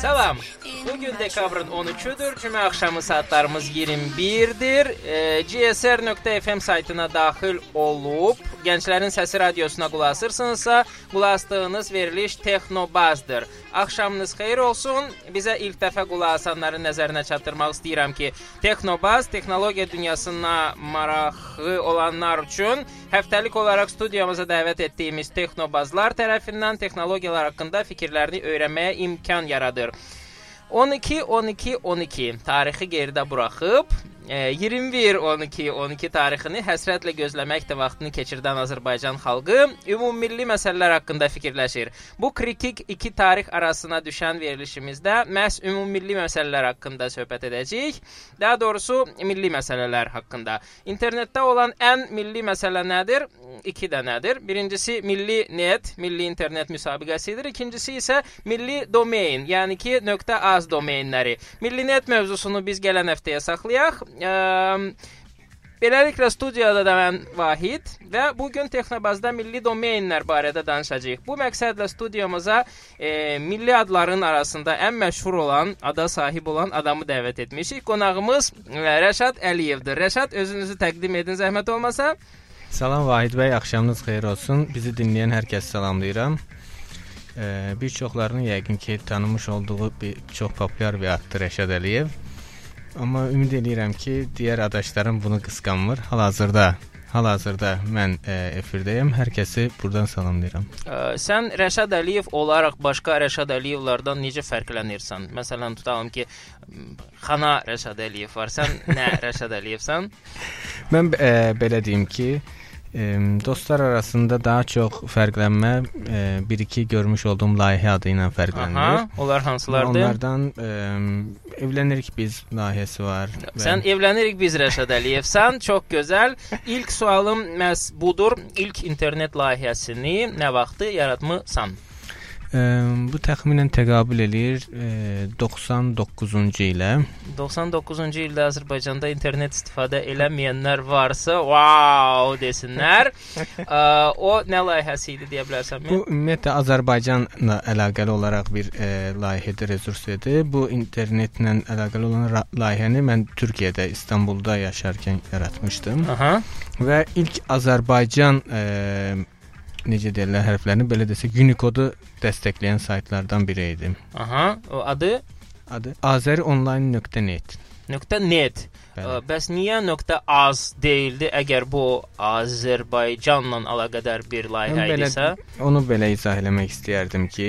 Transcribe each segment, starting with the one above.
Salam. Bugün dekabrın 13-üdür. Cümə axşamı saatlarımız 21-dir. E, gsr.fm saytına daxil olub Gənclərin Səsi radiosuna qulaq asırsınızsa, qulaq asdığınız veriliş Texnobazdır. Axşamınız xeyir olsun. Bizə ilk dəfə qulaq asanların nəzərinə çatdırmaq istəyirəm ki, Texnobaz texnologiya dünyasına marağı olanlar üçün həftəlik olaraq studiyamıza dəvət etdiyimiz Texnobazlar tərəfindən texnologiyalar haqqında fikirlərini öyrənməyə imkan yaradır. 12 12 12 tarixi geridə buraxıb 21 12 12 tarixini həsrətlə gözləməkdə vaxtını keçirdən Azərbaycan xalqı ümummilli məsələlər haqqında fikirləşir. Bu kritik iki tarix arasına düşən verilişimizdə məhz ümummilli məsələlər haqqında söhbət edəcəyik. Daha doğrusu milli məsələlər haqqında. İnternetdə olan ən milli məsələ nədir? İki dənədir. Birincisi milli net, milli internet müsabiqəsidir. İkincisi isə milli domain, yəni ki, .az domainləri. Milli net mövzusunu biz gələn həftəyə saxlayaq. Ə, Beləliklə studiyada da mən Vahid və bu gün Texnobazda milli domenlər barədə danışacağıq. Bu məqsədlə studiyamıza e, milli adların arasında ən məşhur olan, ada sahib olan adamı dəvət etmişik. Qonağımız e, Rəşad Əliyevdir. Rəşad özünüzü təqdim edin zəhmət olmasa. Salam Vahid bəy, axşamınız xeyir olsun. Bizi dinləyən hər kəsi salamlayıram. E, bir çoxlarının yəqin ki tanımış olduğu bir çox populyar bir addır Rəşad Əliyev. Amma ümid eləyirəm ki, digər adaşlarım bunu qısqanmır. Hal-hazırda Hal-hazırda mən e, efirdəyəm. Hər kəsi burdan salamlayıram. Ə, sən Rəşad Əliyev olaraq başqa Rəşad Əliyevlərdən necə fərqlənirsən? Məsələn, tutalım ki, Xana Rəşad Əliyev var. Sən nə Rəşad Əliyevsən? Mən e, belə deyim ki, E, dostlar arasında daha çox fərqlənmə e, bir-iki görmüş olduğum layihə adı ilə fərqlənir. Aha, onlar hansılardır? Onlardan e, evlənirik biz layihəsi var. Sən evlənirik biz Rəşad Əliyevsən. Çox gözəl. İlk sualım məhz budur. İlk internet layihəsini nə vaxtı yaratmısan? Bu təxminən təqabül eləyir ə, 99-cu ilə. 99-cu ildə Azərbaycanda internet istifadə eləməyənlər varsa, wow desinlər. o nə layihəsi idi deyə bilərsənmi? Bu ümumiyyətlə Azərbaycanla əlaqəli olaraq bir layihədir, resursdur. Bu internetlə əlaqəli olan layihəni mən Türkiyədə, İstanbulda yaşarkən yaratmışdım. Aha. Və ilk Azərbaycan ə, necə deyirlər hərflərini belə desək Unicode-u dəstəkləyən saytlardan biri idi. Aha, o adı adı azəronline.net. .net. Ə, bəs niyə .az deyildi əgər bu Azərbaycanla əlaqədar bir layihə idisə? Onu belə izah eləmək istəyərdim ki,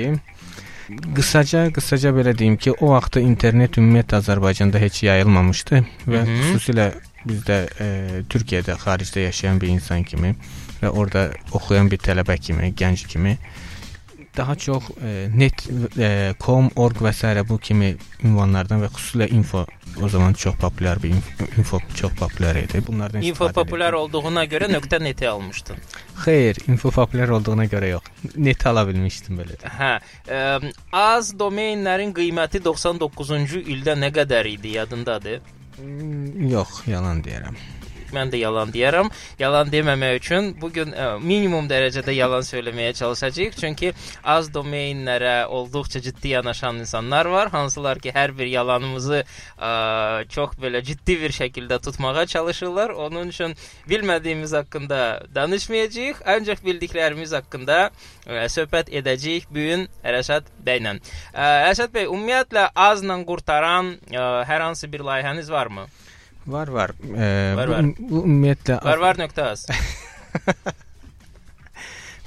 qısaca qısaca belə deyim ki, o vaxtda internet ümumiyyətlə Azərbaycanda heç yayılmamışdı və Hı -hı. xüsusilə bizdə e, Türkiyədə, xaricdə yaşayan bir insan kimi və orada oxuyan bir tələbə kimi, gənc kimi daha çox e, net e, com, org və s. bu kimi ünvanlardan və xüsusilə info o zaman çox populyar bir info, info çox populyar idi. Bunlardan info populyar olduğuna görə .net-i almışdın. Xeyr, info populyar olduğuna görə yox. Net ala bilmişdim belə. Hə, ə, az domenlərin qiyməti 99-cu ildə nə qədər idi, yadındadır? Yox, yalan deyirəm. Mən də yalan deyərəm. Yalan deməmək üçün bu gün ə, minimum dərəcədə yalan söyləməyə çalışacağıq. Çünki az domenlərə olduqca ciddi yanaşan insanlar var, hansılar ki, hər bir yalanımızı ə, çox belə ciddi bir şəkildə tutmağa çalışırlar. Onun üçün bilmədiyimiz haqqında danışmayacağıq, ancaq bildiklərimiz haqqında ə, söhbət edəcəyik bu gün Rəşad bəylə. Rəşad bəy, ümumiyyətlə azla qurtaran ə, hər hansı bir layihəniz varmı? Var var. Ee, var var. Bu, bu ümumiyyətlə var var nöqtə az.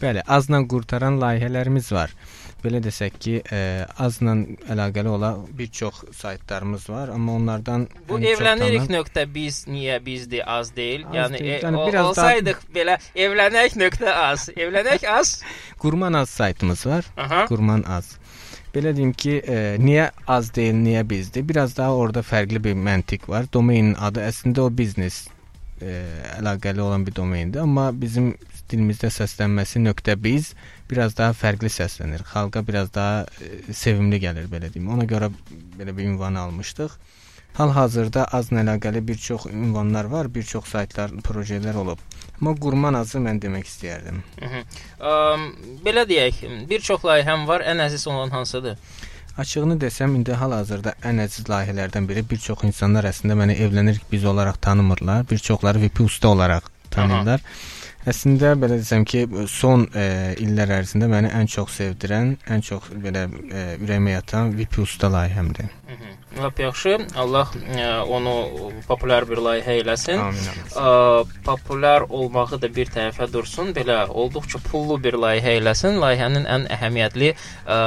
Bəli, azla qurtaran layihələrimiz var. Belə desək ki, ə, azla əlaqəli olan bir çox saytlarımız var, amma onlardan Bu evlənirik tanın... nöqtə biz niyə bizdir az deyil? Az yəni, deyil. e, yəni o, biraz olsaydıq daha... belə evlənək nöqtə az. Evlənək az. Qurman az saytımız var. Aha. Qurman az. Belə deyim ki, e, niyə az deyil, niyə bizdir? Biraz daha orada fərqli bir məntiq var. Domainin adı əslində o biznes e, əlaqəli olan bir domaindir, amma bizim dilimizdə səslənməsi .biz biraz daha fərqli səslənir. Xalqa biraz daha e, sevimli gəlir belə deyim. Ona görə belə bir ünvan almışdıq. Hal-hazırda azla əlaqəli bir çox ünvanlar var, bir çox saytlar, proyektlər olub. Amma qurman azı mən demək istəyərdim. Hı -hı. Ə, belə deyək, bir çox layihəm var, ən əziz olan hansıdır? Açığını desəm, indi hal-hazırda ən əziz layihələrdən biri bir çox insanlar əslində məni evlənirik biz olaraq tanımırlar. Bir çoxları VP usta olaraq tanıyırlar. Aha. Əslində belə desəm ki, son e, illər ərzində məni ən çox sevdirən, ən çox belə e, ürəyimə yatan VIP usta layihəmdir. Lap yaxşı. Allah e, onu populyar bir layihə eləsin. Amin. amin. Populyar olmağı da bir tərəfə dursun. Belə olduqca pullu bir layihə eləsin. Layihənin ən əhəmiyyətli ə,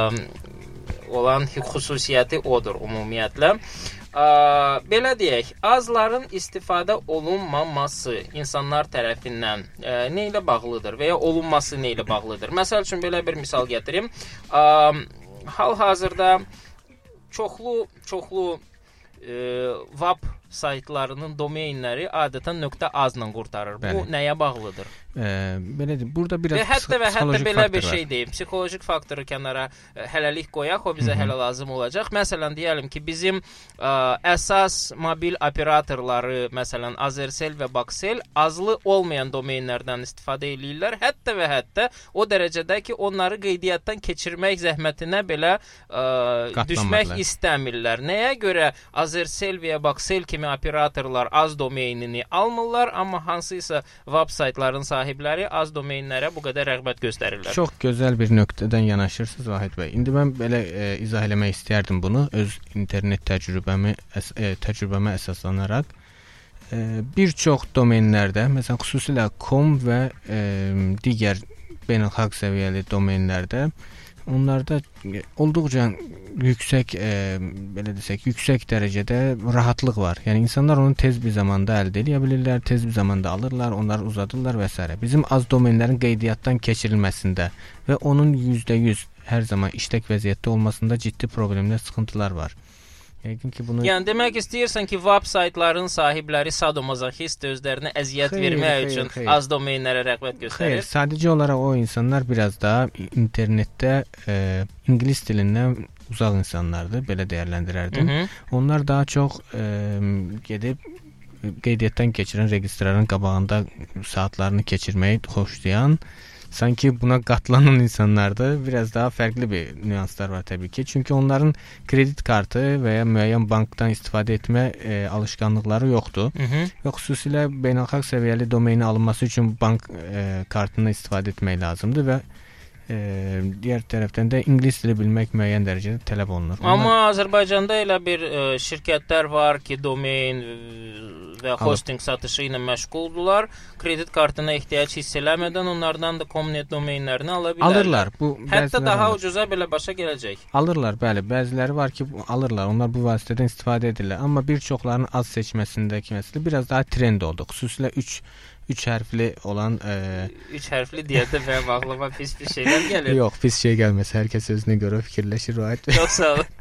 olan xüsusiyyəti odur ümumiyyətlə. Ə, belə deyək, azların istifadə olunmaması insanlar tərəfindən ə, nə ilə bağlıdır və ya olunması nə ilə bağlıdır? Məsəl üçün belə bir misal gətirim. Ə, hal-hazırda çoxlu çoxlu ə, web saytlarının domenləri adətən .az-la qurtarır. Bəli. Bu nəyə bağlıdır? Ə, belədir. Burada biraz və hətta və hətta belə bir şey deyim. Psixoloji faktoru kənara ə, hələlik qoyaq, o bizə Hı -hı. hələ lazım olacaq. Məsələn, deyəlim ki, bizim ə, əsas mobil operatorları, məsələn, Azercell və Baxcell azlı olmayan domenlərdən istifadə eləyirlər. Hətta və hətta o dərəcədə ki, onları qeydiyyatdan keçirmək zəhmətinə belə ə, düşmək istəmirlər. Nəyə görə Azercell və Baxcell kimi operatorlar az domenini almırlar, amma hansısa web saytların sahibləri az domenlərə bu qədər rəğbət göstərirlər. Çox gözəl bir nöqtədən yanaşırsınız Vahid bəy. İndi mən belə e, izah eləmək istərdim bunu öz internet təcrübəmi əs e, təcrübəmə əsaslanaraq. E, bir çox domenlərdə, məsələn, xüsusilə com və e, digər beynəlxalq səviyyəli domenlərdə onlarda olduqca yüksək e, belə desək, yüksək dərəcədə rahatlıq var. Yəni insanlar onu tez bir zamanda əldə edə bilirlər, tez bir zamanda alırlar, onları uzadırlar və s. Bizim az domenlərin qeydiyyatdan keçirilməsində və onun %100 hər zaman işlək vəziyyətdə olmasında ciddi problemlər, sıxıntılar var. Yəqin ki bunu Yəni demək istəyirsən ki, web saytların sahibləri sadomazoxist özlərinə əziyyət xeyr, vermək xeyr, üçün xeyr. az domenlərə rəğbət göstərir. Xeyr, sadəcə olaraq o insanlar biraz da internetdə e, ingilis dilindən uzaq insanlardır, belə dəyərləndirərdim. Hı -hı. Onlar daha çox e, gedib qeydiyyatdan keçirən registrarın qabağında saatlarını keçirməyi xoşlayan sanki buna qatlanan insanlarda biraz daha fərqli bir nüanslar var təbii ki. Çünki onların kredit kartı və ya müəyyən bankdan istifadə etmə e, alışqanlıqları yoxdur. Hı -hı. Və xüsusilə beynəlxalq səviyyəli domeni alınması üçün bank e, kartından istifadə etmək lazımdır və e, digər tərəfdən də ingilis dili bilmək müəyyən dərəcədə tələb olunur. Amma Onlar... Azərbaycanda elə bir e, şirkətlər var ki, domen və hosting satışı ilə məşğuldurlar. Kredit kartına ehtiyac hiss eləmədən onlardan da Comnet domenlərini ala bilərlər. Alırlar. Bu hətta daha alır. ucuza belə başa gələcək. Alırlar, bəli. Bəziləri var ki, alırlar. Onlar bu vasitədən istifadə edirlər. Amma bir çoxlarının az seçməsindəki məsələ biraz daha trend oldu. Xüsusilə 3 3 hərfli olan 3 e... hərfli deyəndə mənim ağlıma pis bir şeylər gəlir. Yox, pis şey gəlməz. Hər kəs özünə görə fikirləşir, Vahid. Çox sağ ol.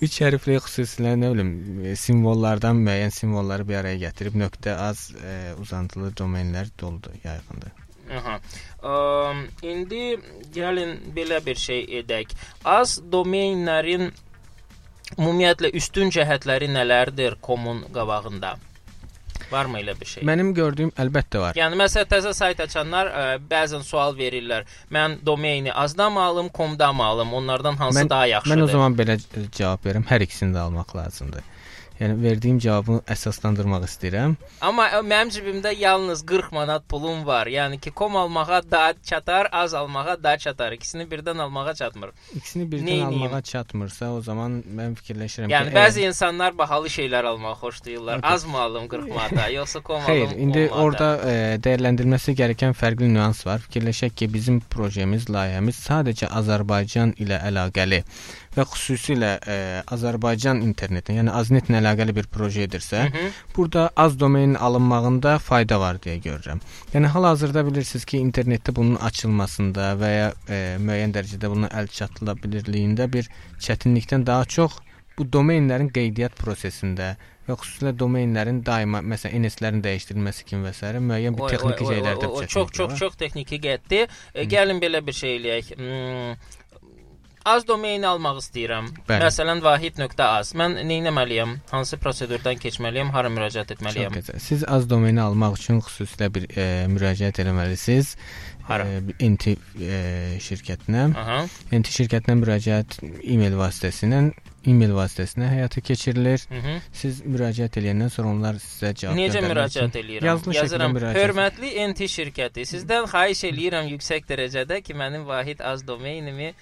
3 hərfli xüsusilə nə bilim e, simvollardan müəyyən simvolları bir araya gətirib nöqtə az e, uzantılı domenlər doludur yayğındır. Aha. Um, indi gəlin belə bir şey edək. Az domenlərin ümumiyyətlə üstün cəhətləri nələrdir komun qabağında? Varmı elə bir şey? Mənim gördüyüm əlbəttə var. Yəni məsələn təzə sayt açanlar ə, bəzən sual verirlər. Mən domeni azdan mı alım, komdan mı alım? Onlardan hansı mən, daha yaxşıdır? Mən o zaman belə cavab verirəm. Hər ikisini də almaq lazımdır. Yəni verdiyim cavabı əsaslandırmaq istəyirəm. Amma e, mənim cibimdə yalnız 40 manat pulum var. Yəni ki, kom almağa da çatar, az almağa da çatar. İkisini birdən almağa çatmır. İkisini birdən Neyniyim? almağa çatmırsa, o zaman mən fikirləşirəm yəni, ki, bəzi ə... insanlar bahalı şeylər almağı xoşlayırlar. Okay. Az mı alım 40 manata, yoxsa kom Xeyr, alım? Xeyr, indi orada ə, e, dəyərləndirilməsi gərəkən fərqli nüans var. Fikirləşək ki, bizim projemiz, layihəmiz sadəcə Azərbaycan ilə əlaqəli və xüsusilə ə, Azərbaycan internetinə, yəni Aznet-lə əlaqəli bir proje edirsə, Hı -hı. burada az domenin alınmağında fayda var deyə görürəm. Yəni hal-hazırda bilirsiniz ki, internetdə bunun açılmasında və ya ə, müəyyən dərəcədə bunun əl çatıla bilirliyində bir çətinlikdən daha çox bu domenlərin qeydiyyat prosesində və xüsusilə domenlərin daima məsələn NS-lərin dəyişdirilməsi kimi və s. müəyyən bir texniki şeylərdə o, o, çox çox çox texniki getdi. E, gəlin belə bir şey eləyək. Hmm, az domeyni almaq istəyirəm. Bəli. Məsələn, vahid.az. Mən nə etməliyəm? Hansı prosedurdan keçməliyəm? Hara müraciət Çox etməliyəm? gözəl. Siz az domeni almaq üçün xüsusilə bir e, müraciət etməlisiniz. Hara? E, bir Enti e, şirkətinə. Aha. Enti şirkətinə müraciət e-mail vasitəsilə e-mail vasitəsilə həyata keçirilir. Mhm. Siz müraciət edəndən sonra onlar sizə cavab Necə göndərmək müraciət eləyirəm? Yazılı Yazıram. müraciət. Hörmətli NT şirkəti, sizdən xahiş eləyirəm yüksək dərəcədə ki, mənim vahid az domeynimi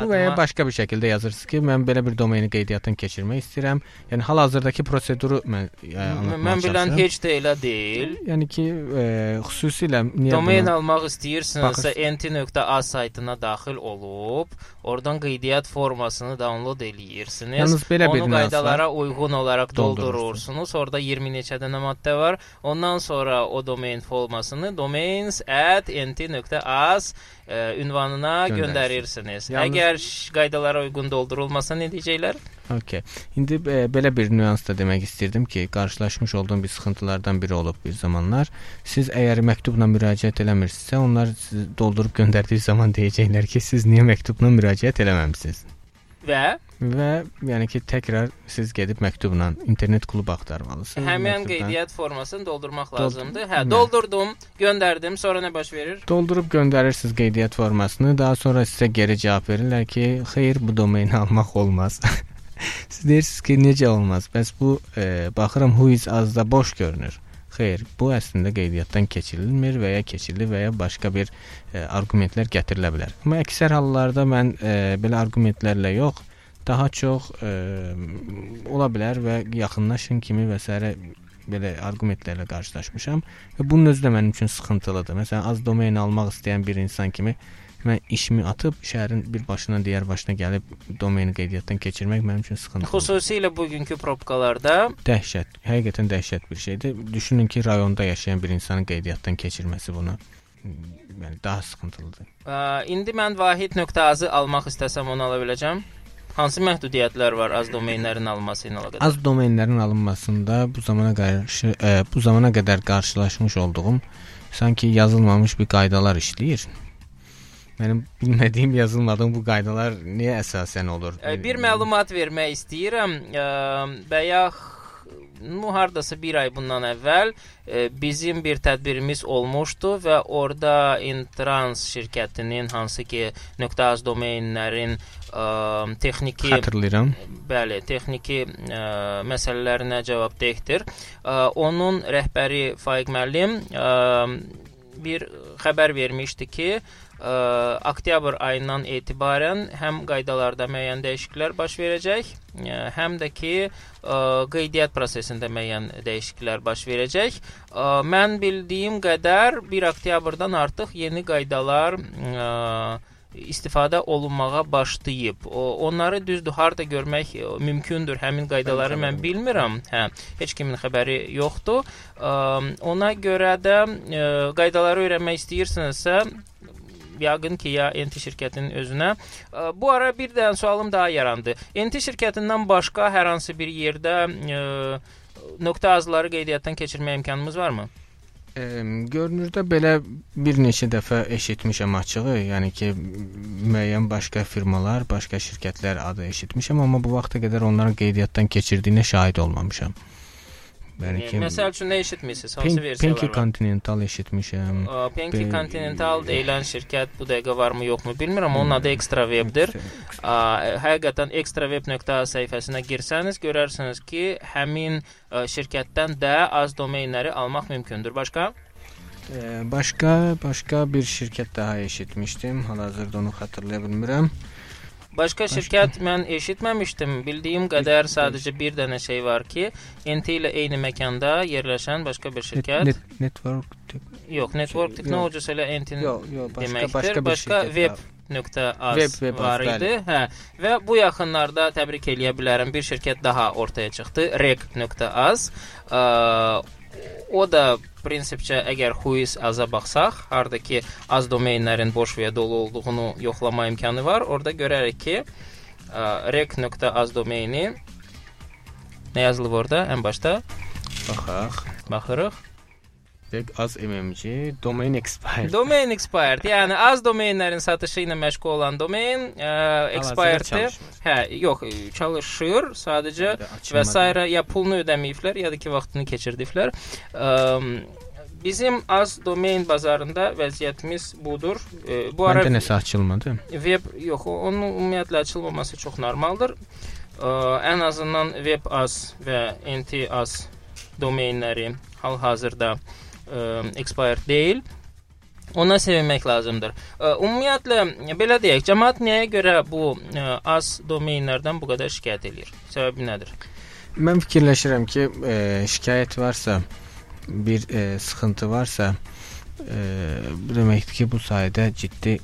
Bu və ya başqa bir şəkildə yazırsınız ki, mən belə bir domeni qeydiyyatdan keçirmək istəyirəm. Yəni hal-hazırdakı proseduru mən e, anlatmağa Mən bilən heç də elə deyil. Yəni ki, e, xüsusilə niyə Domain bunu- almaq istəyirsinizsə nt.az saytına daxil olub, oradan qeydiyyat formasını download eləyirsiniz. Yalnız belə bir Onu var. qaydalara uyğun olaraq Doldurursunuz. Orada 20 neçə dənə maddə var. Ondan sonra o domain formasını domains@nt.az e, ünvanına Göndərirsiniz. göndərirsiniz. Yalnız- Ş- qaydalara uyğun doldurulmasa nə deyəcəklər? Okay. İndi e, belə bir nüans da demək istirdim ki, qarşılaşmış olduğum bir sıxıntılardan biri olub bir zamanlar. Siz əgər məktubla müraciət eləmirsinizsə, onlar sizi doldurub göndərdiyi zaman deyəcəklər ki, siz niyə məktubla müraciət eləməmisiniz? Və Və yəni ki, təkrar siz gedib məktubla internet klubu axtarmalısınız. həmin qeydiyyat formasını doldurmaq Doldur- lazımdır. Hə, Nə? doldurdum, göndərdim, sonra nə baş verir? doldurub göndərirsiniz qeydiyyat formasını. Daha sonra sizə geri cavab verirlər ki, xeyr, bu domeni almaq olmaz. Siz deyirsiniz ki, necə olmaz? Bəs bu e, baxıram Whois azda boş görünür. Xeyr, bu əslində qeydiyyatdan keçirilmir və ya keçirilir və ya başqa bir e, arqumentlər gətirilə bilər. Amma əksər hallarda mən e, belə arqumentlərlə yox, daha çox e, ola bilər və yaxınlaşın kimi və s. belə arqumentlərlə qarşılaşmışam və bunun özü də mənim üçün sıxıntılıdır. Məsələn, az domen almaq istəyən bir insan kimi mən işimi atıb şəhərin bir başından digər başına gəlib domeni qeydiyyatdan keçirmək mənim üçün sıxıntılıdır. Xüsusilə bugünkü probkalarda Dəhşət, həqiqətən dəhşət bir şeydir. Düşünün ki, rayonda yaşayan bir insanın qeydiyyatdan keçirməsi bunu yəni daha sıxıntılıdır. ə, indi mən vahid.az-ı almaq istəsəm onu ala biləcəm. Hansı məhdudiyyətlər var az domenlərin alınması ilə əlaqədar? Az domenlərin alınmasında bu zamana qarşı e, bu zamana qədər qarşılaşmış olduğum sanki yazılmamış bir qaydalar işləyir. Mənim bilmədiyim, yazılmadığım bu qaydalar niyə əsasən olur? Ə, Bir məlumat vermək istəyirəm. Ə, Bayaq nu hardasa bir ay bundan əvvəl ə, bizim bir tədbirimiz olmuşdu və orada Intrans şirkətinin hansı ki .az domenlərin ə, texniki xatırlayıram. Bəli, texniki ə, məsələlərinə cavabdehdir. Ə, onun rəhbəri Faiq müəllim ə, bir xəbər vermişdi ki, ə, oktyabr ayından etibarən həm qaydalarda müəyyən dəyişikliklər baş verəcək, ə, həm də ki, ə, qeydiyyat prosesində müəyyən dəyişikliklər baş verəcək. Ə, mən bildiyim qədər 1 oktyabrdan artıq yeni qaydalar ə, istifadə olunmağa başlayıb. O, onları düzdür harda görmək e, mümkündür. Həmin qaydaları mən bilmirəm. Hə, heç kimin xəbəri yoxdur. Ə, ona görə də ə, qaydaları öyrənmək istəyirsinizsə yəqin ki, ya NT şirkətinin özünə. Ə, Bu ara bir dənə sualım daha yarandı. NT şirkətindən başqa hər hansı bir yerdə ə, nöqtə azları qeydiyyatdan keçirmə imkanımız varmı? E, görünürdə belə bir neçə dəfə eşitmişəm açığı, yəni ki, müəyyən başqa firmalar, başqa şirkətlər adı eşitmişəm, amma bu vaxta qədər onların qeydiyyatdan keçirdiyinə şahid olmamışam. Yəni ki, Məsəl üçün nə eşitmisiniz? Hansı versiyalar Pinky var? Continental eşitmişəm. Pinky Be- Continental deyilən şirkət bu dəqiqə varmı yoxmu bilmirəm. Onun adı Extra Webdir. Ə, Həqiqətən extraweb.az səhifəsinə girsəniz görərsiniz ki, həmin ə, şirkətdən də az domenləri almaq mümkündür. Başqa? E, başqa başqa bir şirkət daha eşitmişdim. Hal-hazırda onu xatırlaya bilmirəm. Başqa şirkət mən eşitməmişdim. Bildiyim qədər sadəcə bir dənə şey var ki, NT ilə eyni məkanda yerləşən başqa bir şirkət. Net, net, network Yox, Network Technologies elə NT-nin Yox, yox, başqa deməkdir. başqa bir başqa web var. nöqtə az Web, web az, var idi. Hə. Və bu yaxınlarda təbrik eləyə bilərəm. Bir şirkət daha ortaya çıxdı. rec.az. O da prinsipcə əgər Whois aza baxsaq, harda ki az domenlərin boş və ya dolu olduğunu yoxlama imkanı var. Orada görərik ki, rec.az domeni nə yazılıb orada ən başda? Baxaq. Baxırıq. Az MMC, domain expired. Domain expired. Yəni az domainlərin satışı ilə məşğul olan domain ə, expireddir. Hə, yox, çalışır. Sadəcə və sairə ya pulunu ödəməyiblər, ya da ki vaxtını keçirdiblər. Ə, bizim az domain bazarında vəziyyətimiz budur. E, bu ara Məndə nəsə açılmadı. Web yox, onun ümumiyyətlə açılmaması çox normaldır. Ə, ən azından web az və NT az domainləri hal-hazırda ə, expired deyil. Ona sevinmək lazımdır. Ümumiyyətlə belə deyək, cəmaət nəyə görə bu az domainlərdən bu qədər şikayət eləyir? Səbəbi nədir? Mən fikirləşirəm ki, ə, şikayət varsa, bir ə, sıxıntı varsa, ə, bu deməkdir ki, bu sayədə ciddi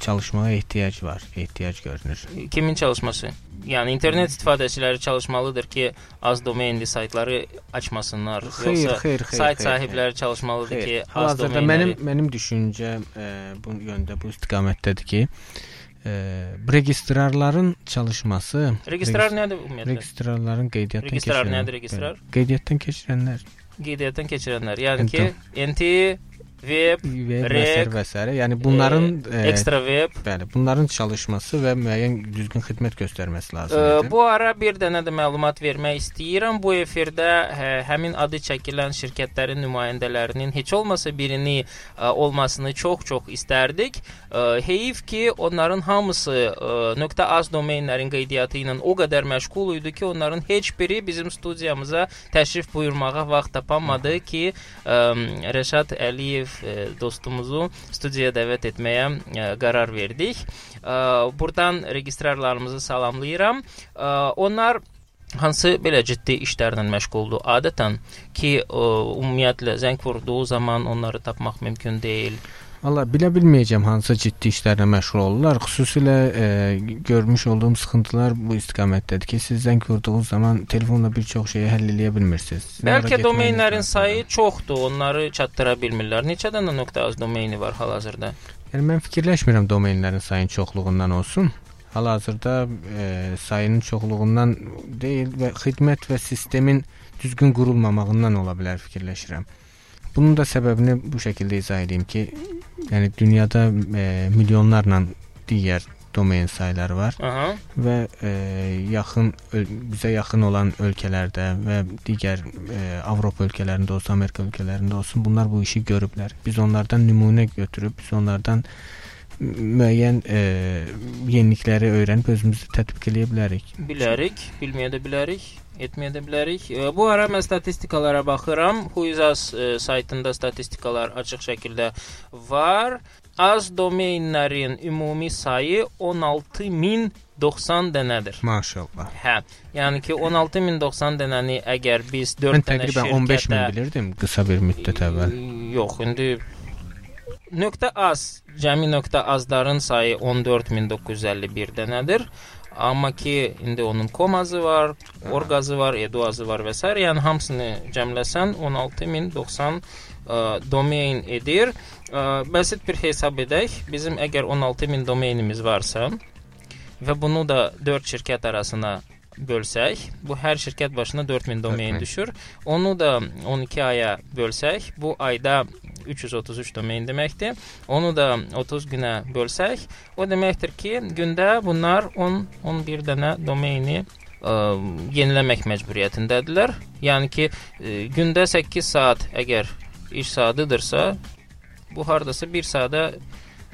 çalışmağa ehtiyac var, ehtiyac görünür. Kimin çalışması? Yəni internet istifadəçiləri çalışmalıdır ki, az domenli saytları açmasınlar. Xeyr, Yoxsa xeyr, xeyr. Sayt sahibləri xeyr. çalışmalıdır xeyr. ki, az domenləri. Mənim mənim düşüncəm e, bu yöndə, bu istiqamətdədir ki, e, registrarların çalışması. Registrar regist nədir ümumiyyətlə? Registrarların qeydiyyatdan Registrar keçirən. nədir registrar? Qeydiyyatdan keçirənlər. Qeydiyyatdan keçirənlər. Yəni ki, NT web, web reg, və s. Yəni bunların e, ekstra web, bəli, bunların çalışması və müəyyən düzgün xidmət göstərməsi lazımdır. E, bu ara bir dənə də məlumat vermək istəyirəm. Bu efirdə hə, həmin adı çəkilən şirkətlərin nümayəndələrinin heç olmasa birini ə, e, olmasını çox-çox istərdik. Ə, e, heyif ki, onların hamısı ə, az domenlərin qeydiyyatı ilə o qədər məşğul idi ki, onların heç biri bizim studiyamıza təşrif buyurmağa vaxt tapamadı ki, ə, Rəşad Əliyev e, dostumuzu studiyaya dəvət etməyə e, qərar verdik. E, burdan registrarlarımızı salamlayıram. E, onlar hansı belə ciddi işlərlə məşğuldur adətən ki, ümumiyyətlə zəng vurduğu zaman onları tapmaq mümkün deyil. Valla bilə bilməyəcəm hansı ciddi işlərlə məşğul olurlar. Xüsusilə e, görmüş olduğum sıxıntılar bu istiqamətdədir ki, siz zəng vurduğunuz zaman telefonla bir çox şeyi həll edə bilmirsiniz. Bəlkə domenlərin sayı çoxdur, onları çatdıra bilmirlər. Neçə dənə .az domeni var hal-hazırda? Yəni mən fikirləşmirəm domenlərin sayının çoxluğundan olsun. Hal-hazırda e, sayının çoxluğundan deyil və xidmət və sistemin düzgün qurulmamağından ola bilər fikirləşirəm. Bunun da səbəbini bu şəkildə izah edeyim ki, yəni dünyada e, milyonlarla digər domen sayları var Aha. və e, yaxın bizə yaxın olan ölkələrdə və digər e, Avropa ölkələrində olsun, Amerika ölkələrində olsun, bunlar bu işi görüblər. Biz onlardan nümunə götürüb, biz onlardan müəyyən e, yenilikləri öyrənib özümüzü tətbiq eləyə bilərik. Bilərik, bilməyə də bilərik etməyə də bilərik. Bu ara mən statistikalara baxıram. Huizas e, saytında statistikalar açıq şəkildə var. Az domenlərin ümumi sayı 16090 dənədir. Maşallah. Hə. Yəni ki 16090 dənəni əgər biz 4 mən dənə şirkətə 15 min bilirdim qısa bir müddət əvvəl. Yox, indi nöqtə az, cəmi nöqtə azların sayı 14951 dənədir. Amma ki, indi onun komazı var, orqazı var, eduazı var və s. Yəni hamısını cəmləsən 16090 ə, domain edir. Ə, bəsit bir hesab edək. Bizim əgər 16000 domainimiz varsa və bunu da 4 şirkət arasına bölsək, bu hər şirkət başına 4000 domain düşür. Onu da 12 aya bölsək, bu ayda 333 domain deməkdir. Onu da 30 günə bölsək, o deməkdir ki, gündə bunlar 10-11 dənə domaini ə, yeniləmək məcburiyyətindədirlər. Yəni ki, ə, gündə 8 saat əgər iş saatıdırsa, bu hardasa 1 saata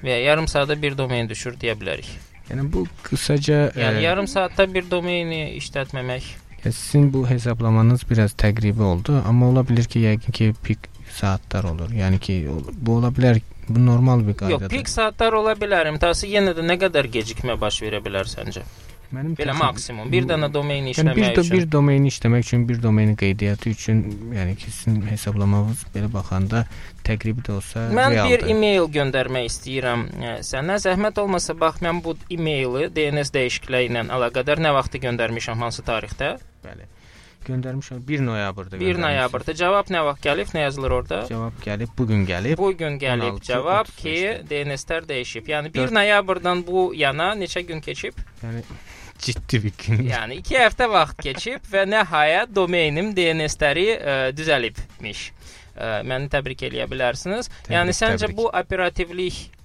və ya yarım saata bir domain düşür deyə bilərik. Yəni bu qısaca Yəni ə, yarım saatda bir domaini işlətməmək sizin bu hesablamanız biraz təqribi oldu, amma ola bilər ki, yəqin ki, pik saatlar olur. Yəni ki, bu ola bilər, bu normal bir qaydadır. Yox, pik saatlar ola bilər. İmtahası yenə də nə qədər gecikmə baş verə bilər səncə? Mənim belə təsəvvür, maksimum bir dənə domeni işləmək yəni bir, üçün. Bir domeni işləmək üçün, bir domeni qeydiyyatı üçün, yəni ki, sizin hesablamağınız belə baxanda təqribi də olsa Mən realdır. bir e-mail göndərmək istəyirəm sənə. Zəhmət olmasa bax mən bu e-maili DNS dəyişikliyi ilə əlaqədar nə vaxt göndərmişəm, hansı tarixdə? Bəli göndərmişəm 1 noyabrda. 1 noyabrda. Cavab nə vaxt gəlib? Nə yazılır orada? Cavab gəlib, bu gün gəlib. Bu gün gəlib 16, cavab 35. ki, DNS-lər dəyişib. Yəni 1 4... noyabrdan bu yana neçə gün keçib? Yəni ciddi bir gün. Yəni 2 həftə vaxt keçib və nəhayət domeynim DNS-ləri ə, düzəlibmiş. ə, məni təbrik eləyə bilərsiniz. Təbrik, yəni səncə təbrik. bu operativlik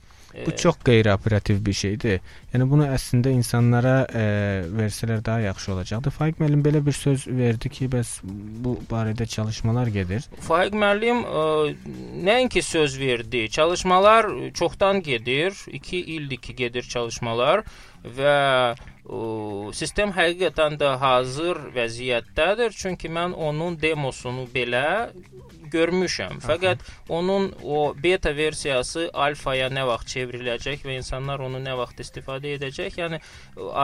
Bu çox qeyri-operativ bir şeydir. Yəni bunu əslində insanlara e, versələr daha yaxşı olacaqdı. Faiq müəllim belə bir söz verdi ki, bəs bu barədə çalışmalar gedir. Faiq müəllim ə, nəinki söz verdi, çalışmalar çoxdan gedir. 2 ildir ki, gedir çalışmalar və ə, sistem həqiqətən də hazır vəziyyətdədir. Çünki mən onun demosunu belə görmüşəm. Fəqət onun o beta versiyası alfaya nə vaxt çevriləcək və insanlar onu nə vaxt istifadə edəcək? Yəni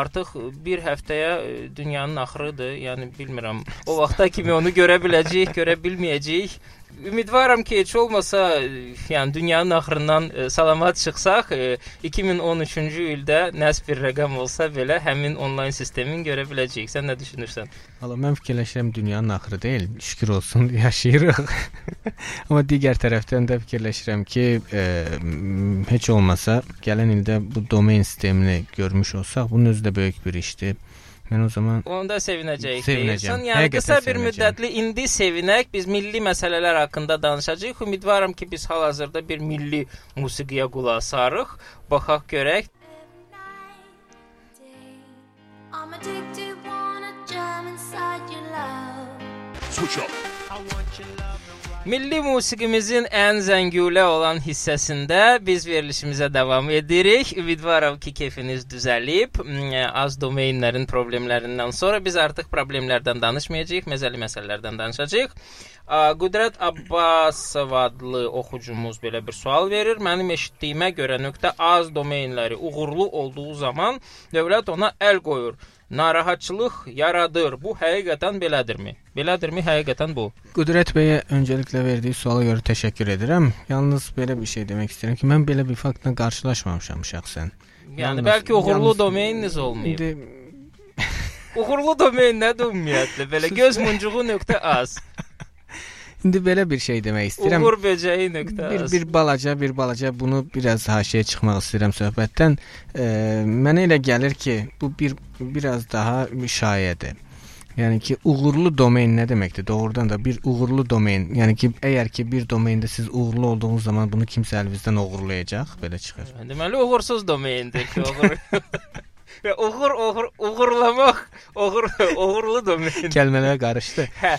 artıq bir həftəyə dünyanın axırıdır. Yəni bilmirəm. O vaxta kimi onu görə biləcəyik, görə bilməyəcəyik. Ümidvaram ki, heç olmasa, yəni dünyanın axırından e, salamat çıxsaq, e, 2013-cü ildə nəs bir rəqəm olsa belə həmin onlayn sistemin görə biləcəyik. Sən nə düşünürsən? Valla mən fikirləşirəm dünyanın axırı deyil, şükür olsun yaşayırıq. Amma digər tərəfdən də fikirləşirəm ki, e, heç olmasa gələn ildə bu domain sistemini görmüş olsaq, bunun özü də böyük bir işdir. Mən o zaman Onda sevinəcəyik. Sevinəcəm. deyirsən. Yəni Həqiqətən qısa bir sevinəcəm. müddətli indi sevinək. Biz milli məsələlər haqqında danışacağıq. Ümidvaram ki, biz hal-hazırda bir milli musiqiyə qulaq asarıq. Baxaq görək. I'm addicted, wanna jam inside your love. Switch up. Milli musiqimizin ən zəngulə olan hissəsində biz verilişimizə davam edirik. Ümidvaram ki, keyfiniz düzəlib. Mm, Az domainlərin problemlərindən sonra biz artıq problemlərdən danışmayacağıq, məzəli məsələlərdən danışacağıq. A, Qüdrət Abbasov adlı oxucumuz belə bir sual verir. Mənim eşitdiyimə görə nöqtə az domainləri uğurlu olduğu zaman dövlət ona əl qoyur. Narahatçılıq yaradır. Bu həqiqətən belədirmi? Belədirmi həqiqətən bu? Qudrət bəyə öncəliklə verdiyi suala görə təşəkkür edirəm. Yalnız belə bir şey demək istəyirəm ki, mən belə bir faktla qarşılaşmamışam şəxsən. Yəni Yalnız- bəlkə uğurlu yalnız- domaininiz olmayıb. İndi Uğurlu domain nədir ümumiyyətlə? Belə göz muncuğu nöqtə az. indi belə bir şey demək istəyirəm. Uğur böcəyi nöqtə bir bir balaca, bir balaca bunu biraz haşiyə çıxmaq istəyirəm söhbətdən. E, mənə elə gəlir ki, bu bir biraz daha şayədir. Yəni ki, uğurlu domain nə deməkdir? Doğrudan da bir uğurlu domain, yəni ki, əgər ki bir domeində siz uğurlu olduğunuz zaman bunu kimsə əlinizdən oğurlayacaq, belə çıxır. Deməli uğursuz domaindir ki, uğur. Və uğur, uğur, uğurlamaq, uğur, uğurlu domain. Kəlmələr qarışdı. Hə,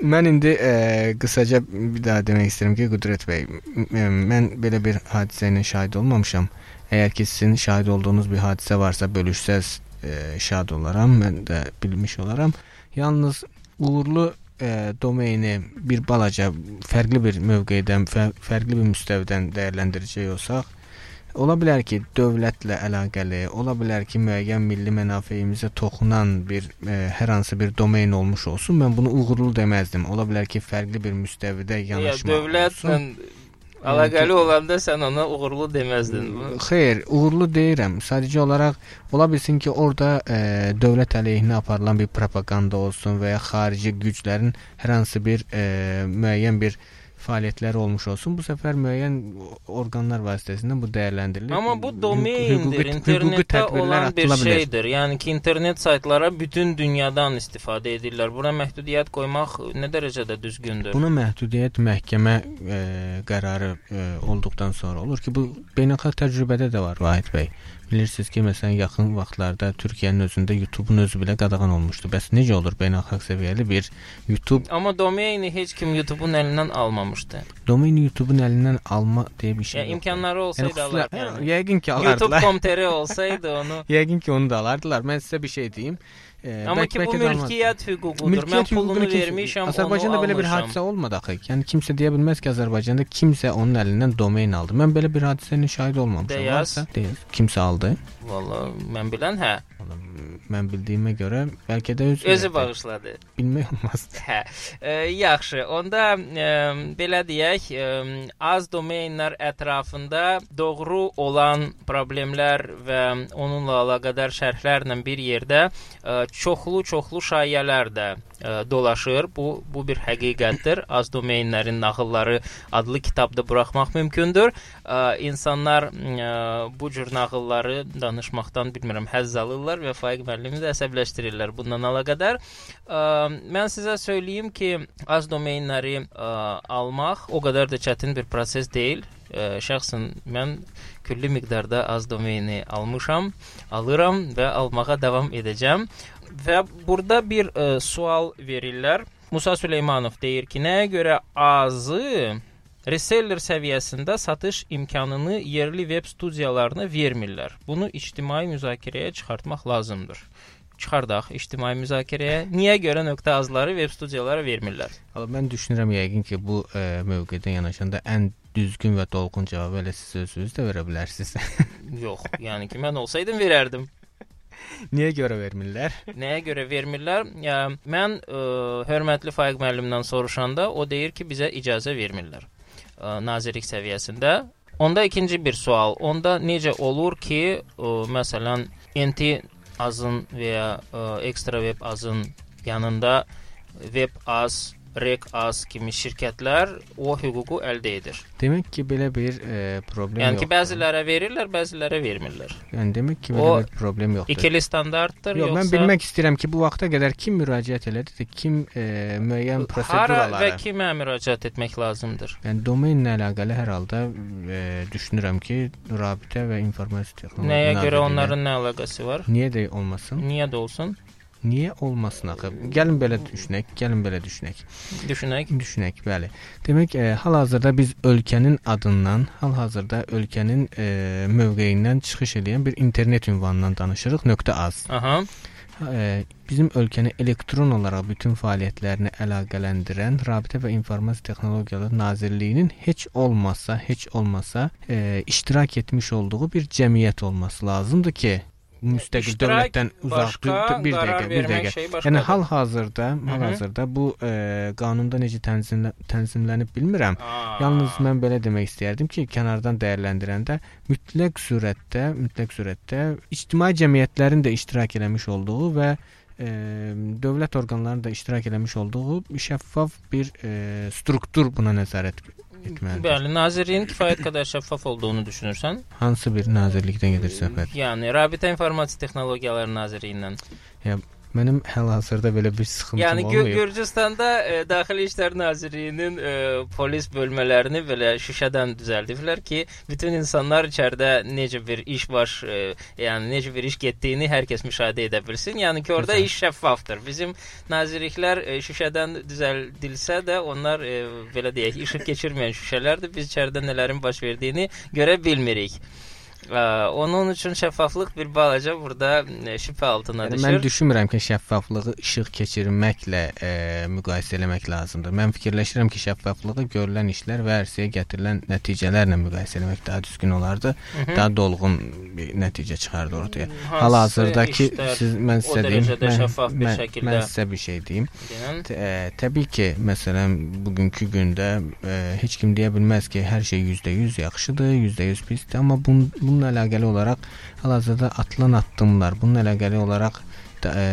Mən indi e, qısaca bir daha demək istəyirəm ki, Qudret bəy, mən belə bir hadisə ilə şahid olmamışam. Əgər ki sizin şahid olduğunuz bir hadisə varsa bölüşsəz e, şad olaram, mən də bilmiş olaram. Yalnız uğurlu e, domaini bir balaca fərqli bir mövqedən, fə, fərqli bir müstəvidən dəyərləndirəcək olsaq, ola bilər ki, dövlətlə əlaqəli, ola bilər ki, müəyyən milli mənafeyimizə toxunan bir e, hər hansı bir domain olmuş olsun. Mən bunu uğurlu deməzdim. Ola bilər ki, fərqli bir müstəvidə ya yanaşma. dövlətlə olsun. Əlaqəli olanda sən ona uğurlu deməzdin. Xeyr, uğurlu deyirəm. Sadəcə olaraq ola bilsin ki, orada e, dövlət əleyhinə aparılan bir propaganda olsun və ya xarici güclərin hər hansı bir e, müəyyən bir fəaliyyətləri olmuş olsun. Bu səfər müəyyən orqanlar vasitəsilə bu dəyərləndirilir. Amma bu domaindir, internetdə olan bir şeydir. Yəni ki, internet saytlara bütün dünyadan istifadə edirlər. Buna məhdudiyyət qoymaq nə dərəcədə düzgündür? Buna məhdudiyyət məhkəmə e, qərarı e, olduqdan sonra olur ki, bu beynəlxalq təcrübədə də var Vahid bəy. Bilirsiniz ki, məsələn, yaxın vaxtlarda Türkiyənin özündə YouTube-un özü belə qadağan olmuşdu. Bəs necə olur beynəlxalq səviyyəli bir YouTube Amma domaini heç kim YouTube-un əlindən almamışdı. domaini YouTube-un əlindən alma deyə bir şey Yəni yoxdur. imkanları olsaydı Yəni, alar. xüsusilə- Yəni. Yəqin ki, alardılar. YouTube.com.tr olsaydı onu. Yəqin ki, onu da alardılar. Mən sizə bir şey deyim. Amma bəlkə- ki bu mülkiyyət hüququdur. Mən Mülkiyyət pulunu hüququnu kimsə- vermişəm, Azərbaycanda onu belə bir almışam. hadisə olmadı axı. Yəni kimsə deyə bilməz ki, Azərbaycanda kimsə onun əlindən domain aldı. Mən belə bir hadisənin şahid olmamışam. Deyəz. Varsa, deyil. Kimsə aldı. Valla mən bilən hə, Mən bildiyimə görə bəlkə də öz özü bağışladı. bilmək olmaz. Hə. E, yaxşı. Onda e, belə deyək, e, az domainlər ətrafında doğru olan problemlər və onunla əlaqədar şərhlərlə bir yerdə e, çoxlu-çoxlu şayələr də dolaşır. Bu bu bir həqiqətdir. Az domeynlərin nağılları adlı kitabda buraxmaq mümkündür. İnsanlar bu cür nağılları danışmaqdan bilmirəm həzz alırlar və Faiq müəllimi də əsəbləşdirirlər bundan əlaqədar. Mən sizə söyləyim ki, az domeynləri ə, almaq o qədər də çətin bir proses deyil. Ə, şəxsən mən külli miqdarda az domeyni almışam, alıram və almağa davam edəcəm. Və burada bir ə, sual verirlər. Musa Süleymanov deyir ki, nəyə görə azı reseller səviyyəsində satış imkanını yerli veb studiyalarına vermirlər. Bunu ictimai müzakirəyə çıxartmaq lazımdır. Çıxardaq ictimai müzakirəyə. Niyə görə nöqtə azları veb studiyalara vermirlər? Amma mən düşünürəm yəqin ki, bu ə, mövqedən yanaşanda ən düzgün və dolğun cavabı elə siz özünüz də verə bilərsiniz. Yox, yəni ki, mən olsaydım verərdim. Niyə görə vermirlər? Nəyə görə vermirlər? Ya, mən ə, hörmətli Faiq müəllimdən soruşanda o deyir ki, bizə icazə vermirlər. Ə, nazirlik səviyyəsində. Onda ikinci bir sual. Onda necə olur ki, ə, məsələn, NT azın və ya ə, ekstra web azın yanında web az Rek Az kimi şirkətlər o hüququ əldə edir. Demək ki, belə bir e, problem Yəni ki, yoxdur. bəzilərə verirlər, bəzilərə vermirlər. Yəni demək ki, belə O bir problem yoxdur. İkili standartdır Yox, yoxsa mən bilmək istəyirəm ki, bu vaxta qədər kim müraciət elədi, kim e, müəyyən hara proseduralara və kimə müraciət etmək lazımdır? Yəni domenlə əlaqəli hər halda e, düşünürəm ki, rabitə və informasiya texnologiya Nəyə görə onların nə əlaqəsi var? Niyə də olmasın? Niyə də olsun? Niyə olmasın axı? Gəlin belə düşünək, gəlin belə düşünək. Düşünək. Düşünək, bəli. Demək, e, hal-hazırda biz ölkənin adından, hal-hazırda ölkənin e, mövqeyindən çıxış edən bir internet ünvanından danışırıq. .az. Aha. e, bizim ölkəni elektron olaraq bütün fəaliyyətlərini əlaqələndirən Rabitə və İnformasiya Texnologiyaları Nazirliyinin heç olmasa, heç olmasa e, iştirak etmiş olduğu bir cəmiyyət olması lazımdır ki, müstəqil İştirak dövlətdən uzaq başqa, dur- bir dəqiqə, bir dəqiqə. şey Yəni hal-hazırda, hal-hazırda bu e, qanunda necə tənzimlə, tənzimlənib bilmirəm. Aa. Yalnız mən belə demək istərdim ki, kənardan dəyərləndirəndə mütləq surətdə, mütləq surətdə ictimai cəmiyyətlərin də iştirak eləmiş olduğu və e, dövlət orqanlarının da iştirak eləmiş olduğu şəffaf bir e, struktur buna nəzarət etməlidir. Bəli, nazirliyin kifayət qədər şəffaf olduğunu düşünürsən? Hansı bir nazirlikdən gedir söhbət? Yəni Rabitə İnformasiya Texnologiyaları Nazirliyindən. Mənim hal-hazırda belə bir sıxıntım Yəni olmayıb. Gürcüstanda e, Daxili İşlər Nazirliyinin e, polis bölmələrini belə şüşədən düzəldiblər ki, bütün insanlar içəridə necə bir iş baş, e, yəni necə bir iş getdiyini hər kəs müşahidə edə bilsin. Yəni ki, orada Gözəl. iş şəffafdır. Bizim nazirliklər e, şüşədən düzəldilsə də onlar e, belə deyək, işıq keçirməyən şüşələrdir. Biz içəridə nələrin baş verdiyini görə bilmirik. Ə, onun üçün şəffaflıq bir balaca burada e, şübhə altına Yəni, düşür. mən düşünmürəm ki, şəffaflığı işıq keçirməklə e, müqayisə eləmək lazımdır. Mən fikirləşirəm ki, şəffaflığı görülən işlər və ərsəyə gətirilən nəticələrlə müqayisə eləmək daha düzgün olardı. Hı -hı. Daha dolğun bir nəticə çıxardı ortaya. Hansı Hal-hazırdakı siz mən sizə deyim, dərəcədə şəffaf bir mən, şəkildə- mən sizə bir şey deyim. deyən T ə, təbii ki, məsələn, bugünkü gündə ə, heç kim deyə bilməz ki, hər şey %100 yaxşıdır, %100 pisdir, amma bun, bununla əlaqəli olaraq hal-hazırda atılan addımlar, bununla əlaqəli olaraq ə,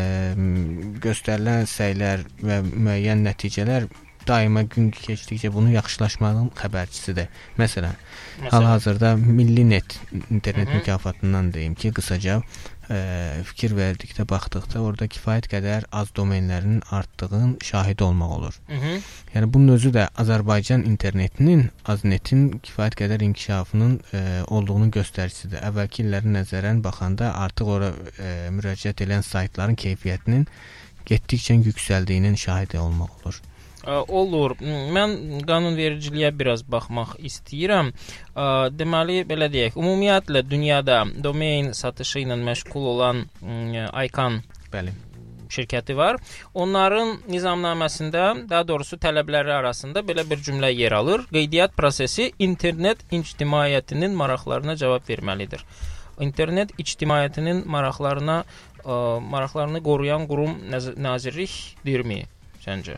göstərilən səylər və müəyyən nəticələr daima gün keçdikcə bunun yaxşılaşmağının xəbərçisidir. Məsələn, məsələn, Hal-hazırda Milli Net internet Hı -hı. mükafatından deyim ki, qısaca ə, fikir verdikdə, baxdıqda orada kifayət qədər az domenlərinin artdığının şahidi olmaq olur. Hı -hı. Yəni bunun özü də Azərbaycan internetinin, Aznetin kifayət qədər inkişafının ə, olduğunun göstəricisidir. Əvvəlki illərə nəzərən baxanda artıq ora ə, müraciət edən saytların keyfiyyətinin getdikcə yüksəldiyinin şahidi olmaq olur. Olur. Mən qanunvericiliyə biraz baxmaq istəyirəm. Deməli, belə deyək, ümumiyyətlə dünyada domain satışı ilə məşğul olan Aykan Bəli. şirkəti var. Onların nizamnaməsində, daha doğrusu tələbləri arasında belə bir cümlə yer alır. Qeydiyyat prosesi internet ictimaiyyətinin maraqlarına cavab verməlidir. İnternet ictimaiyyətinin maraqlarına ə, maraqlarını qoruyan qurum naz- nazirlikdirmi? Səncə?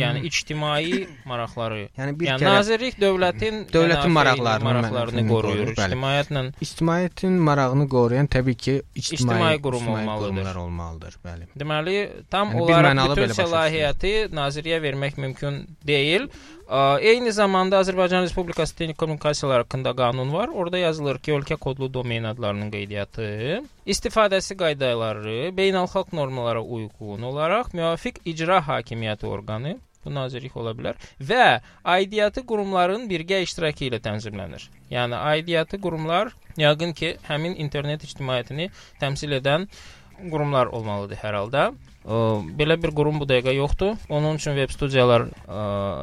Yəni ictimai maraqları. yəni bir yəni nazirlik dövlətin Dövlətin maraqlarını, maraqlarını qoruyur. İctimaiyyətlə ictimaiyyətin marağını qoruyan təbii ki, ictimai, İctimai qurum olmalıdır. olmalıdır, bəli. Deməli, tam Yəni olaraq bütün səlahiyyəti nazirliyə vermək mümkün deyil. Eyni zamanda Azərbaycan Respublikası Telekommunikasiyalar haqqında qanun var. Orada yazılır ki, ölkə kodlu domen adlarının qeydiyyatı, istifadəsi qaydaları beynəlxalq normalara uyğun olaraq müvafiq icra hakimiyyəti orqanı bu nazirlik ola bilər və aidiyyatı qurumların birgə iştirakı ilə tənzimlənir. Yəni aidiyyatı qurumlar yəqin ki, həmin internet ictimaiyyətini təmsil edən qurumlar olmalıdır hər halda. Ə, Belə bir qurum bu dəqiqə yoxdur. Onun üçün web studiyalar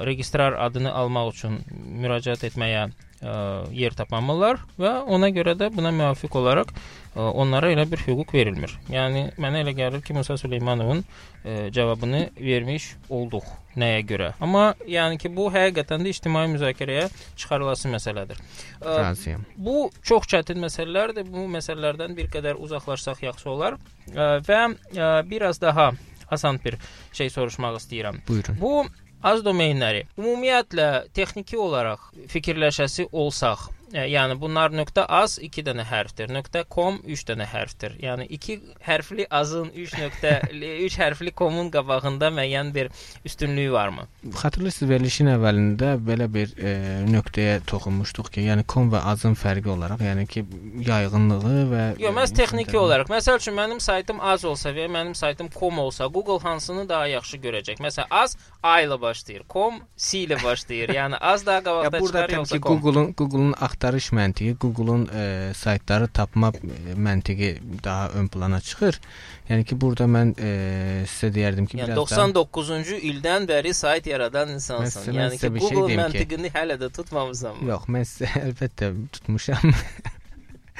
registrar adını almaq üçün müraciət etməyə ə, yer tapamırlar və ona görə də buna müvafiq olaraq ə, onlara elə bir hüquq verilmir. Yəni mənə elə gəlir ki, Musa Süleymanovun ə, cavabını vermiş olduq nəyə görə. Amma yəni ki, bu həqiqətən də ictimai müzakirəyə çıxarılası məsələdir. Ə. Bu çox çətin məsələlərdir. Bu məsələlərdən bir qədər uzaqlaşsaq yaxşı olar. Ə, Və ə, biraz daha asan bir şey soruşmaq istəyirəm. Buyurun. Bu az domenləri ümumiyyətlə texniki olaraq fikirləşəsi olsaq, yəni bunlar .az 2 dənə hərfdir, .com 3 dənə hərfdir. Yəni 2 hərfli azın 3 nöqtə 3 hərfli comun qabağında müəyyən bir üstünlüyü varmı? Xatırlayırsınız verilişin əvvəlində belə bir e, nöqtəyə toxunmuşduq ki, yəni kom və azın fərqi olaraq, yəni ki, yayğınlığı və Yox, məhz texniki olaraq. Məsəl üçün mənim saytım az olsa və mənim saytım com olsa, Google hansını daha yaxşı görəcək? Məsələn, az A ilə başlayır, com C ilə başlayır. Yəni az daha Ya qabaqda burada çıxar yoxsa ki, com? Google-un Google-un axtarış məntiqi, Google-un e, saytları tapma e, məntiqi daha ön plana çıxır. Yəni ki, burada mən e, sizə deyərdim ki, Yəni biraz daha 99-cu ildən bəri sayt yaradan insansan. Məsələn, yəni sizə ki, bir şey Google deyim ki- məntiqini hələ də tutmamısan. Yox, mən sizə əlbəttə tutmuşam.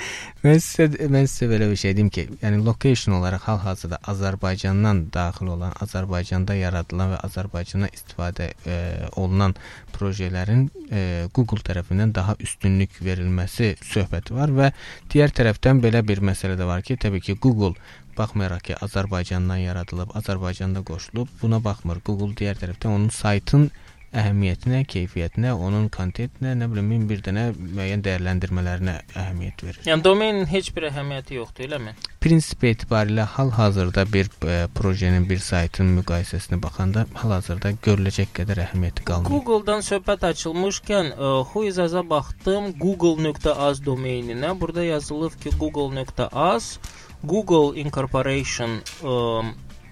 mən sizə mən sizə belə bir şey deyim ki, yəni location olaraq hal-hazırda Azərbaycandan daxil olan, Azərbaycanda yaradılan və Azərbaycana istifadə e, olunan proyeklərin e, Google tərəfindən daha üstünlük verilməsi söhbəti var və digər tərəfdən belə bir məsələ də var ki, təbii ki, Google baxmayaraq ki, Azərbaycandan yaradılıb, Azərbaycanda qoşulub, buna baxmır. Google digər tərəfdən onun saytın əhəmiyyətinə, keyfiyyətinə, onun kontentinə, nə bilim, min bir dənə müəyyən dəyərləndirmələrinə əhəmiyyət verir. Yəni domenin heç bir əhəmiyyəti yoxdur, eləmi? Prinsip etibarilə hal-hazırda bir e, proyenin, bir saytın müqayisəsinə baxanda hal-hazırda görüləcək qədər əhəmiyyəti qalmır. Google-dan söhbət açılmışkən, ə, Huizaza baxdım google.az domeninə. Burada yazılıb ki, google.az Google Incorporation ə,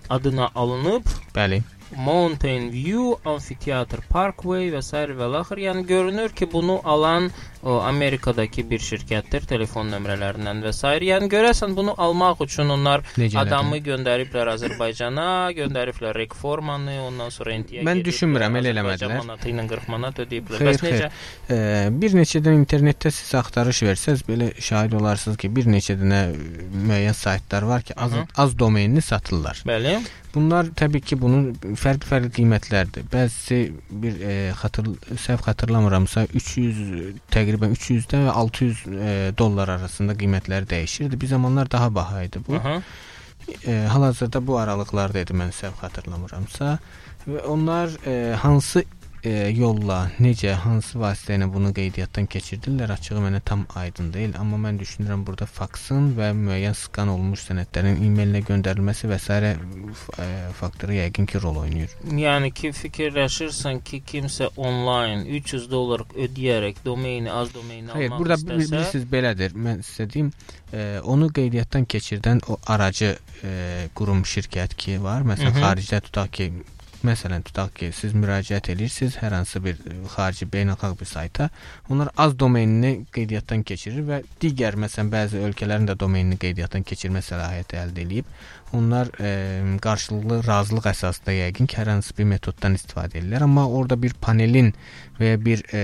adına alınıb. Bəli. Mountain View, Amphitheater Parkway və s. və laxır. Yəni görünür ki, bunu alan o, Amerikadakı bir şirkətdir, telefon nömrələrindən və s. Yəni görəsən bunu almaq üçün onlar Necə adamı göndəriblər Azərbaycana, göndəriblər rek formanı, ondan sonra NT-yə Mən düşünmürəm, elə eləmədilər. Manatı ilə 40 manat ödəyiblər. Xeyr, Bəs necə? E, bir neçədən internetdə siz axtarış versəz, belə şahid olarsınız ki, bir neçə dənə e, müəyyən saytlar var ki, az Hı. az domenini satırlar. Bəli. Bunlar təbii ki, bunun fərqli-fərqli qiymətlərdir. Bəzisi bir e, xatır səhv xatırlamıramsa 300 təqribən 300-dən və 600 e, dollar arasında qiymətləri dəyişirdi. Bir zamanlar daha baha idi bu. Aha. E, hal-hazırda bu aralıqlarda idi mən səhv xatırlamıramsa və onlar e, hansı e, yolla, necə, hansı vasitə ilə bunu qeydiyyatdan keçirdirlər, açığı mənə tam aydın deyil, amma mən düşünürəm burada faksın və müəyyən skan olmuş sənədlərin e-mailinə göndərilməsi və s. e, faktoru yəqin ki, rol oynayır. Yəni ki, fikirləşirsən ki, kimsə onlayn 300 dollar ödəyərək domeyni az domeyni Xeyr, almaq burada istəsə, bilirsiniz belədir. Mən sizə deyim, e, onu qeydiyyatdan keçirdən o aracı e, qurum şirkət ki var. Məsələn, xaricdə tutaq ki, məsələn, tutaq ki, siz müraciət edirsiniz hər hansı bir e, xarici beynəlxalq bir sayta, onlar az domenini qeydiyyatdan keçirir və digər məsələn bəzi ölkələrin də domenini qeydiyyatdan keçirmə səlahiyyəti əldə edib. Onlar e, qarşılıqlı razılıq əsasında yəqin ki, hər hansı bir metoddan istifadə edirlər, amma orada bir panelin və ya bir e,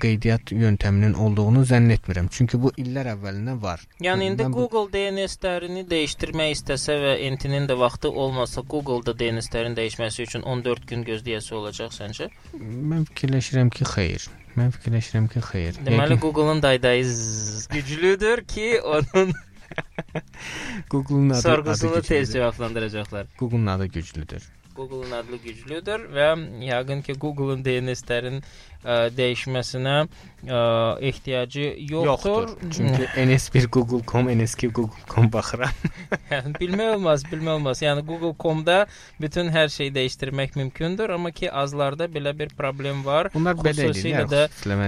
qeydiyyat yöntəminin olduğunu zənn etmirəm. Çünki bu illər əvvəlindən var. Yəni indi Mən bu- Google DNS-lərini dəyişdirmək istəsə və NT-nin də vaxtı olmasa, Google-da DNS-lərin dəyişməsi üçün 14 gün gözləyəsi olacaq səncə? Mən fikirləşirəm ki, xeyr. Mən fikirləşirəm ki, xeyr. Deməli Yəqin Google-un daydayı güclüdür ki, onun Google-un adı, adı sorğusunu tez güclüdür. cavablandıracaqlar. Google-un adı güclüdür. Google-un adlı güclüdür və yəqin ki, Google-un DNS-lərin ə, dəyişməsinə ə, ehtiyacı yoxdur. Yoxdur. Çünki NS1 Google.com, NS2 Google.com baxıram. yəni bilmək olmaz, bilmək olmaz. Yəni Google.com-da bütün hər şeyi dəyişdirmək mümkündür, amma ki azlarda belə bir problem var. Bunlar belə Xüsusilə də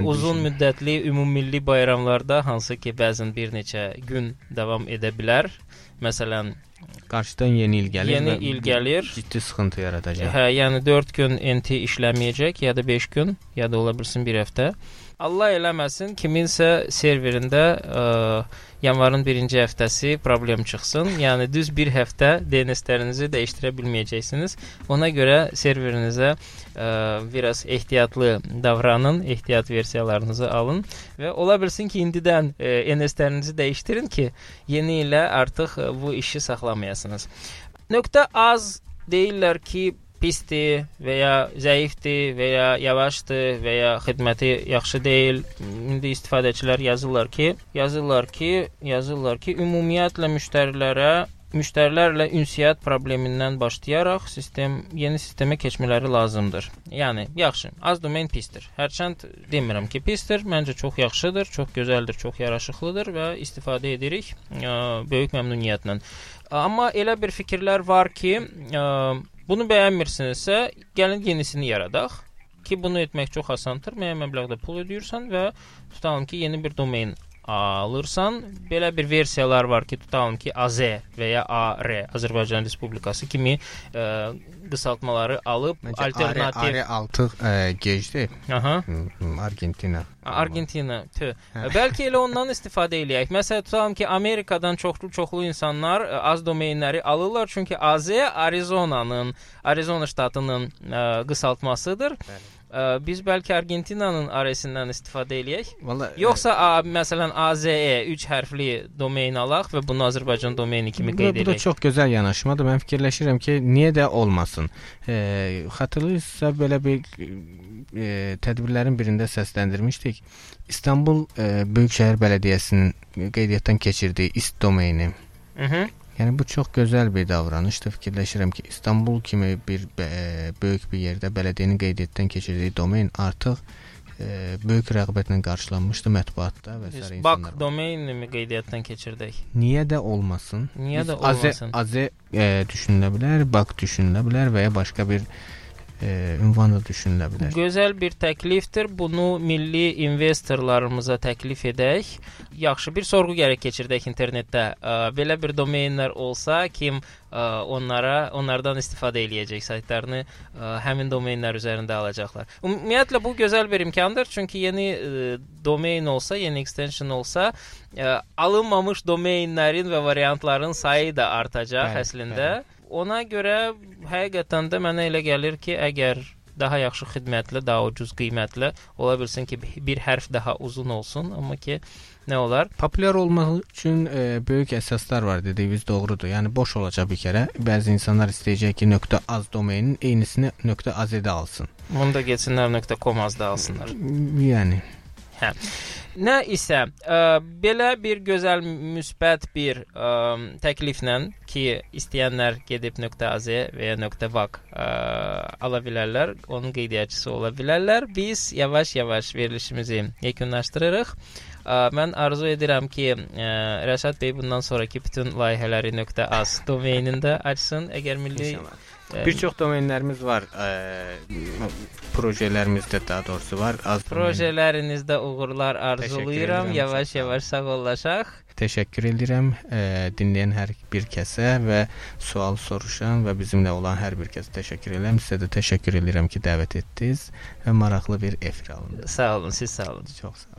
Uzun müddətli ümumilli bayramlarda hansı ki bəzən bir neçə gün davam edə bilər. Məsələn, qarşıdan yeni il gəlir. Yeni il gəlir. Ciddi sıxıntı yaradacaq. hə, yəni 4 gün NT işləməyəcək ya da 5 gün, ya da ola bilsin 1 həftə. Allah eləməsin kiminsə serverində ə, yanvarın 1-ci həftəsi problem çıxsın. Yəni düz 1 həftə DNS-lərinizi dəyişdirə bilməyəcəksiniz. Ona görə serverinizə ə, biraz ehtiyatlı davranın, ehtiyat versiyalarınızı alın və ola bilsin ki, indidən ə, NS-lərinizi dəyişdirin ki, yeni ilə artıq ə, bu işi saxlamayasınız. Nöqtə az deyirlər ki, pisdir və ya zəifdir və ya yavaşdır və ya xidməti yaxşı deyil. İndi istifadəçilər yazırlar ki, yazırlar ki, yazırlar ki, ümumiyyətlə müştərilərə müştərilərlə ünsiyyət problemindən başlayaraq sistem yeni sistemə keçmələri lazımdır. Yəni yaxşı, az domen pisdir. Hərçənd demirəm ki, pisdir. Məncə çox yaxşıdır, çox gözəldir, çox yaraşıqlıdır və istifadə edirik ə, böyük məmnuniyyətlə. Amma elə bir fikirlər var ki, ə, bunu bəyənmirsinizsə, gəlin yenisini yaradaq ki, bunu etmək çox asandır. Müəyyən məbləğdə pul ödəyirsən və tutalım ki, yeni bir domen alırsan, belə bir versiyalar var ki, tutalım ki, AZ və ya AR, Azərbaycan Respublikası kimi ə, qısaltmaları alıb Məncə alternativ Ari 6 ə, gecdir. Aha. Argentina. Argentina, tü. Bəlkə elə ondan istifadə eləyək. Məsələn, tutalım ki, Amerikadan çoxlu-çoxlu insanlar ə, az domenləri alırlar, çünki AZ Arizonanın, Arizona ştatının ə, qısaltmasıdır. Bəli. Ə, biz bəlkə Argentinanın ARS-indən istifadə eləyək. Valla Yoxsa a, məsələn AZE 3 hərfli domen alaq və bunu Azərbaycan domeni kimi qeyd bu da edək. çox gözəl yanaşmadır. Mən fikirləşirəm ki, niyə də olmasın. E, xatırlayırsa belə bir e, tədbirlərin birində səsləndirmişdik. İstanbul e, Böyükşəhər Bələdiyyəsinin qeydiyyatdan keçirdiyi ist domeni. Mhm. Yəni bu çox gözəl bir davranışdır. Fikirləşirəm ki, İstanbul kimi bir e, böyük bir yerdə bələdiyyənin qeydiyyatdan keçirdiyi domen artıq e, böyük rəğbətlə qarşılanmışdı mətbuatda və sair Bak insanlar. domenini mi qeydiyyatdan keçirdək? Niyə də olmasın? Niyə Biz də olmasın? Aze e, düşünülə bilər, Bak düşünülə bilər və ya başqa bir e, ünvan da düşünülə bilər. Gözəl bir təklifdir. Bunu milli investorlarımıza təklif edək. Yaxşı bir sorğu gərək keçirdək internetdə. Ə, Belə bir domenlər olsa, kim ə, onlara onlardan istifadə eləyəcək saytlarını ə, həmin domenlər üzərində alacaqlar. Ümumiyyətlə bu gözəl bir imkandır, çünki yeni ə, domen olsa, yeni extension olsa, ə, alınmamış domenlərin və variantların sayı da artacaq Bəli, əslində. Ona görə həqiqətən də mənə elə gəlir ki, əgər daha yaxşı xidmətli, daha ucuz qiymətli ola bilsin ki, bir hərf daha uzun olsun, amma ki nə olar? Populyar olmaq üçün e, böyük əsaslar var dediyiniz doğrudur. Yəni boş olacaq bir kərə. Bəzi insanlar istəyəcək ki, az domenin eynisini az-də alsın. Bunu da getsinlər .com azda alsınlar. Yəni Nə isə ə, belə bir gözəl müsbət bir ə, təkliflə ki, istəyənlər gedib .az və ya .vak ə, ala bilərlər, onun qeydiyyatçısı ola bilərlər. Biz yavaş-yavaş verilişimizi yekunlaşdırırıq. Ə, Mən arzu edirəm ki, ə, Rəşad bəy bundan sonrakı bütün layihələri .az domenində açsın. Əgər milli ə, bir çox domenlərimiz var. E, projelerimizdə daha doğrusu var. Az Projələrinizdə uğurlar arzulayıram. Yavaş-yavaş sağollaşaq. Təşəkkür edirəm e, dinləyən hər bir kəsə və sual soruşan və bizimlə olan hər bir kəsə təşəkkür edirəm. Sizə də təşəkkür edirəm ki, dəvət etdiniz və maraqlı bir efir alındı. Sağ olun, siz sağ olun. Çox sağ olun.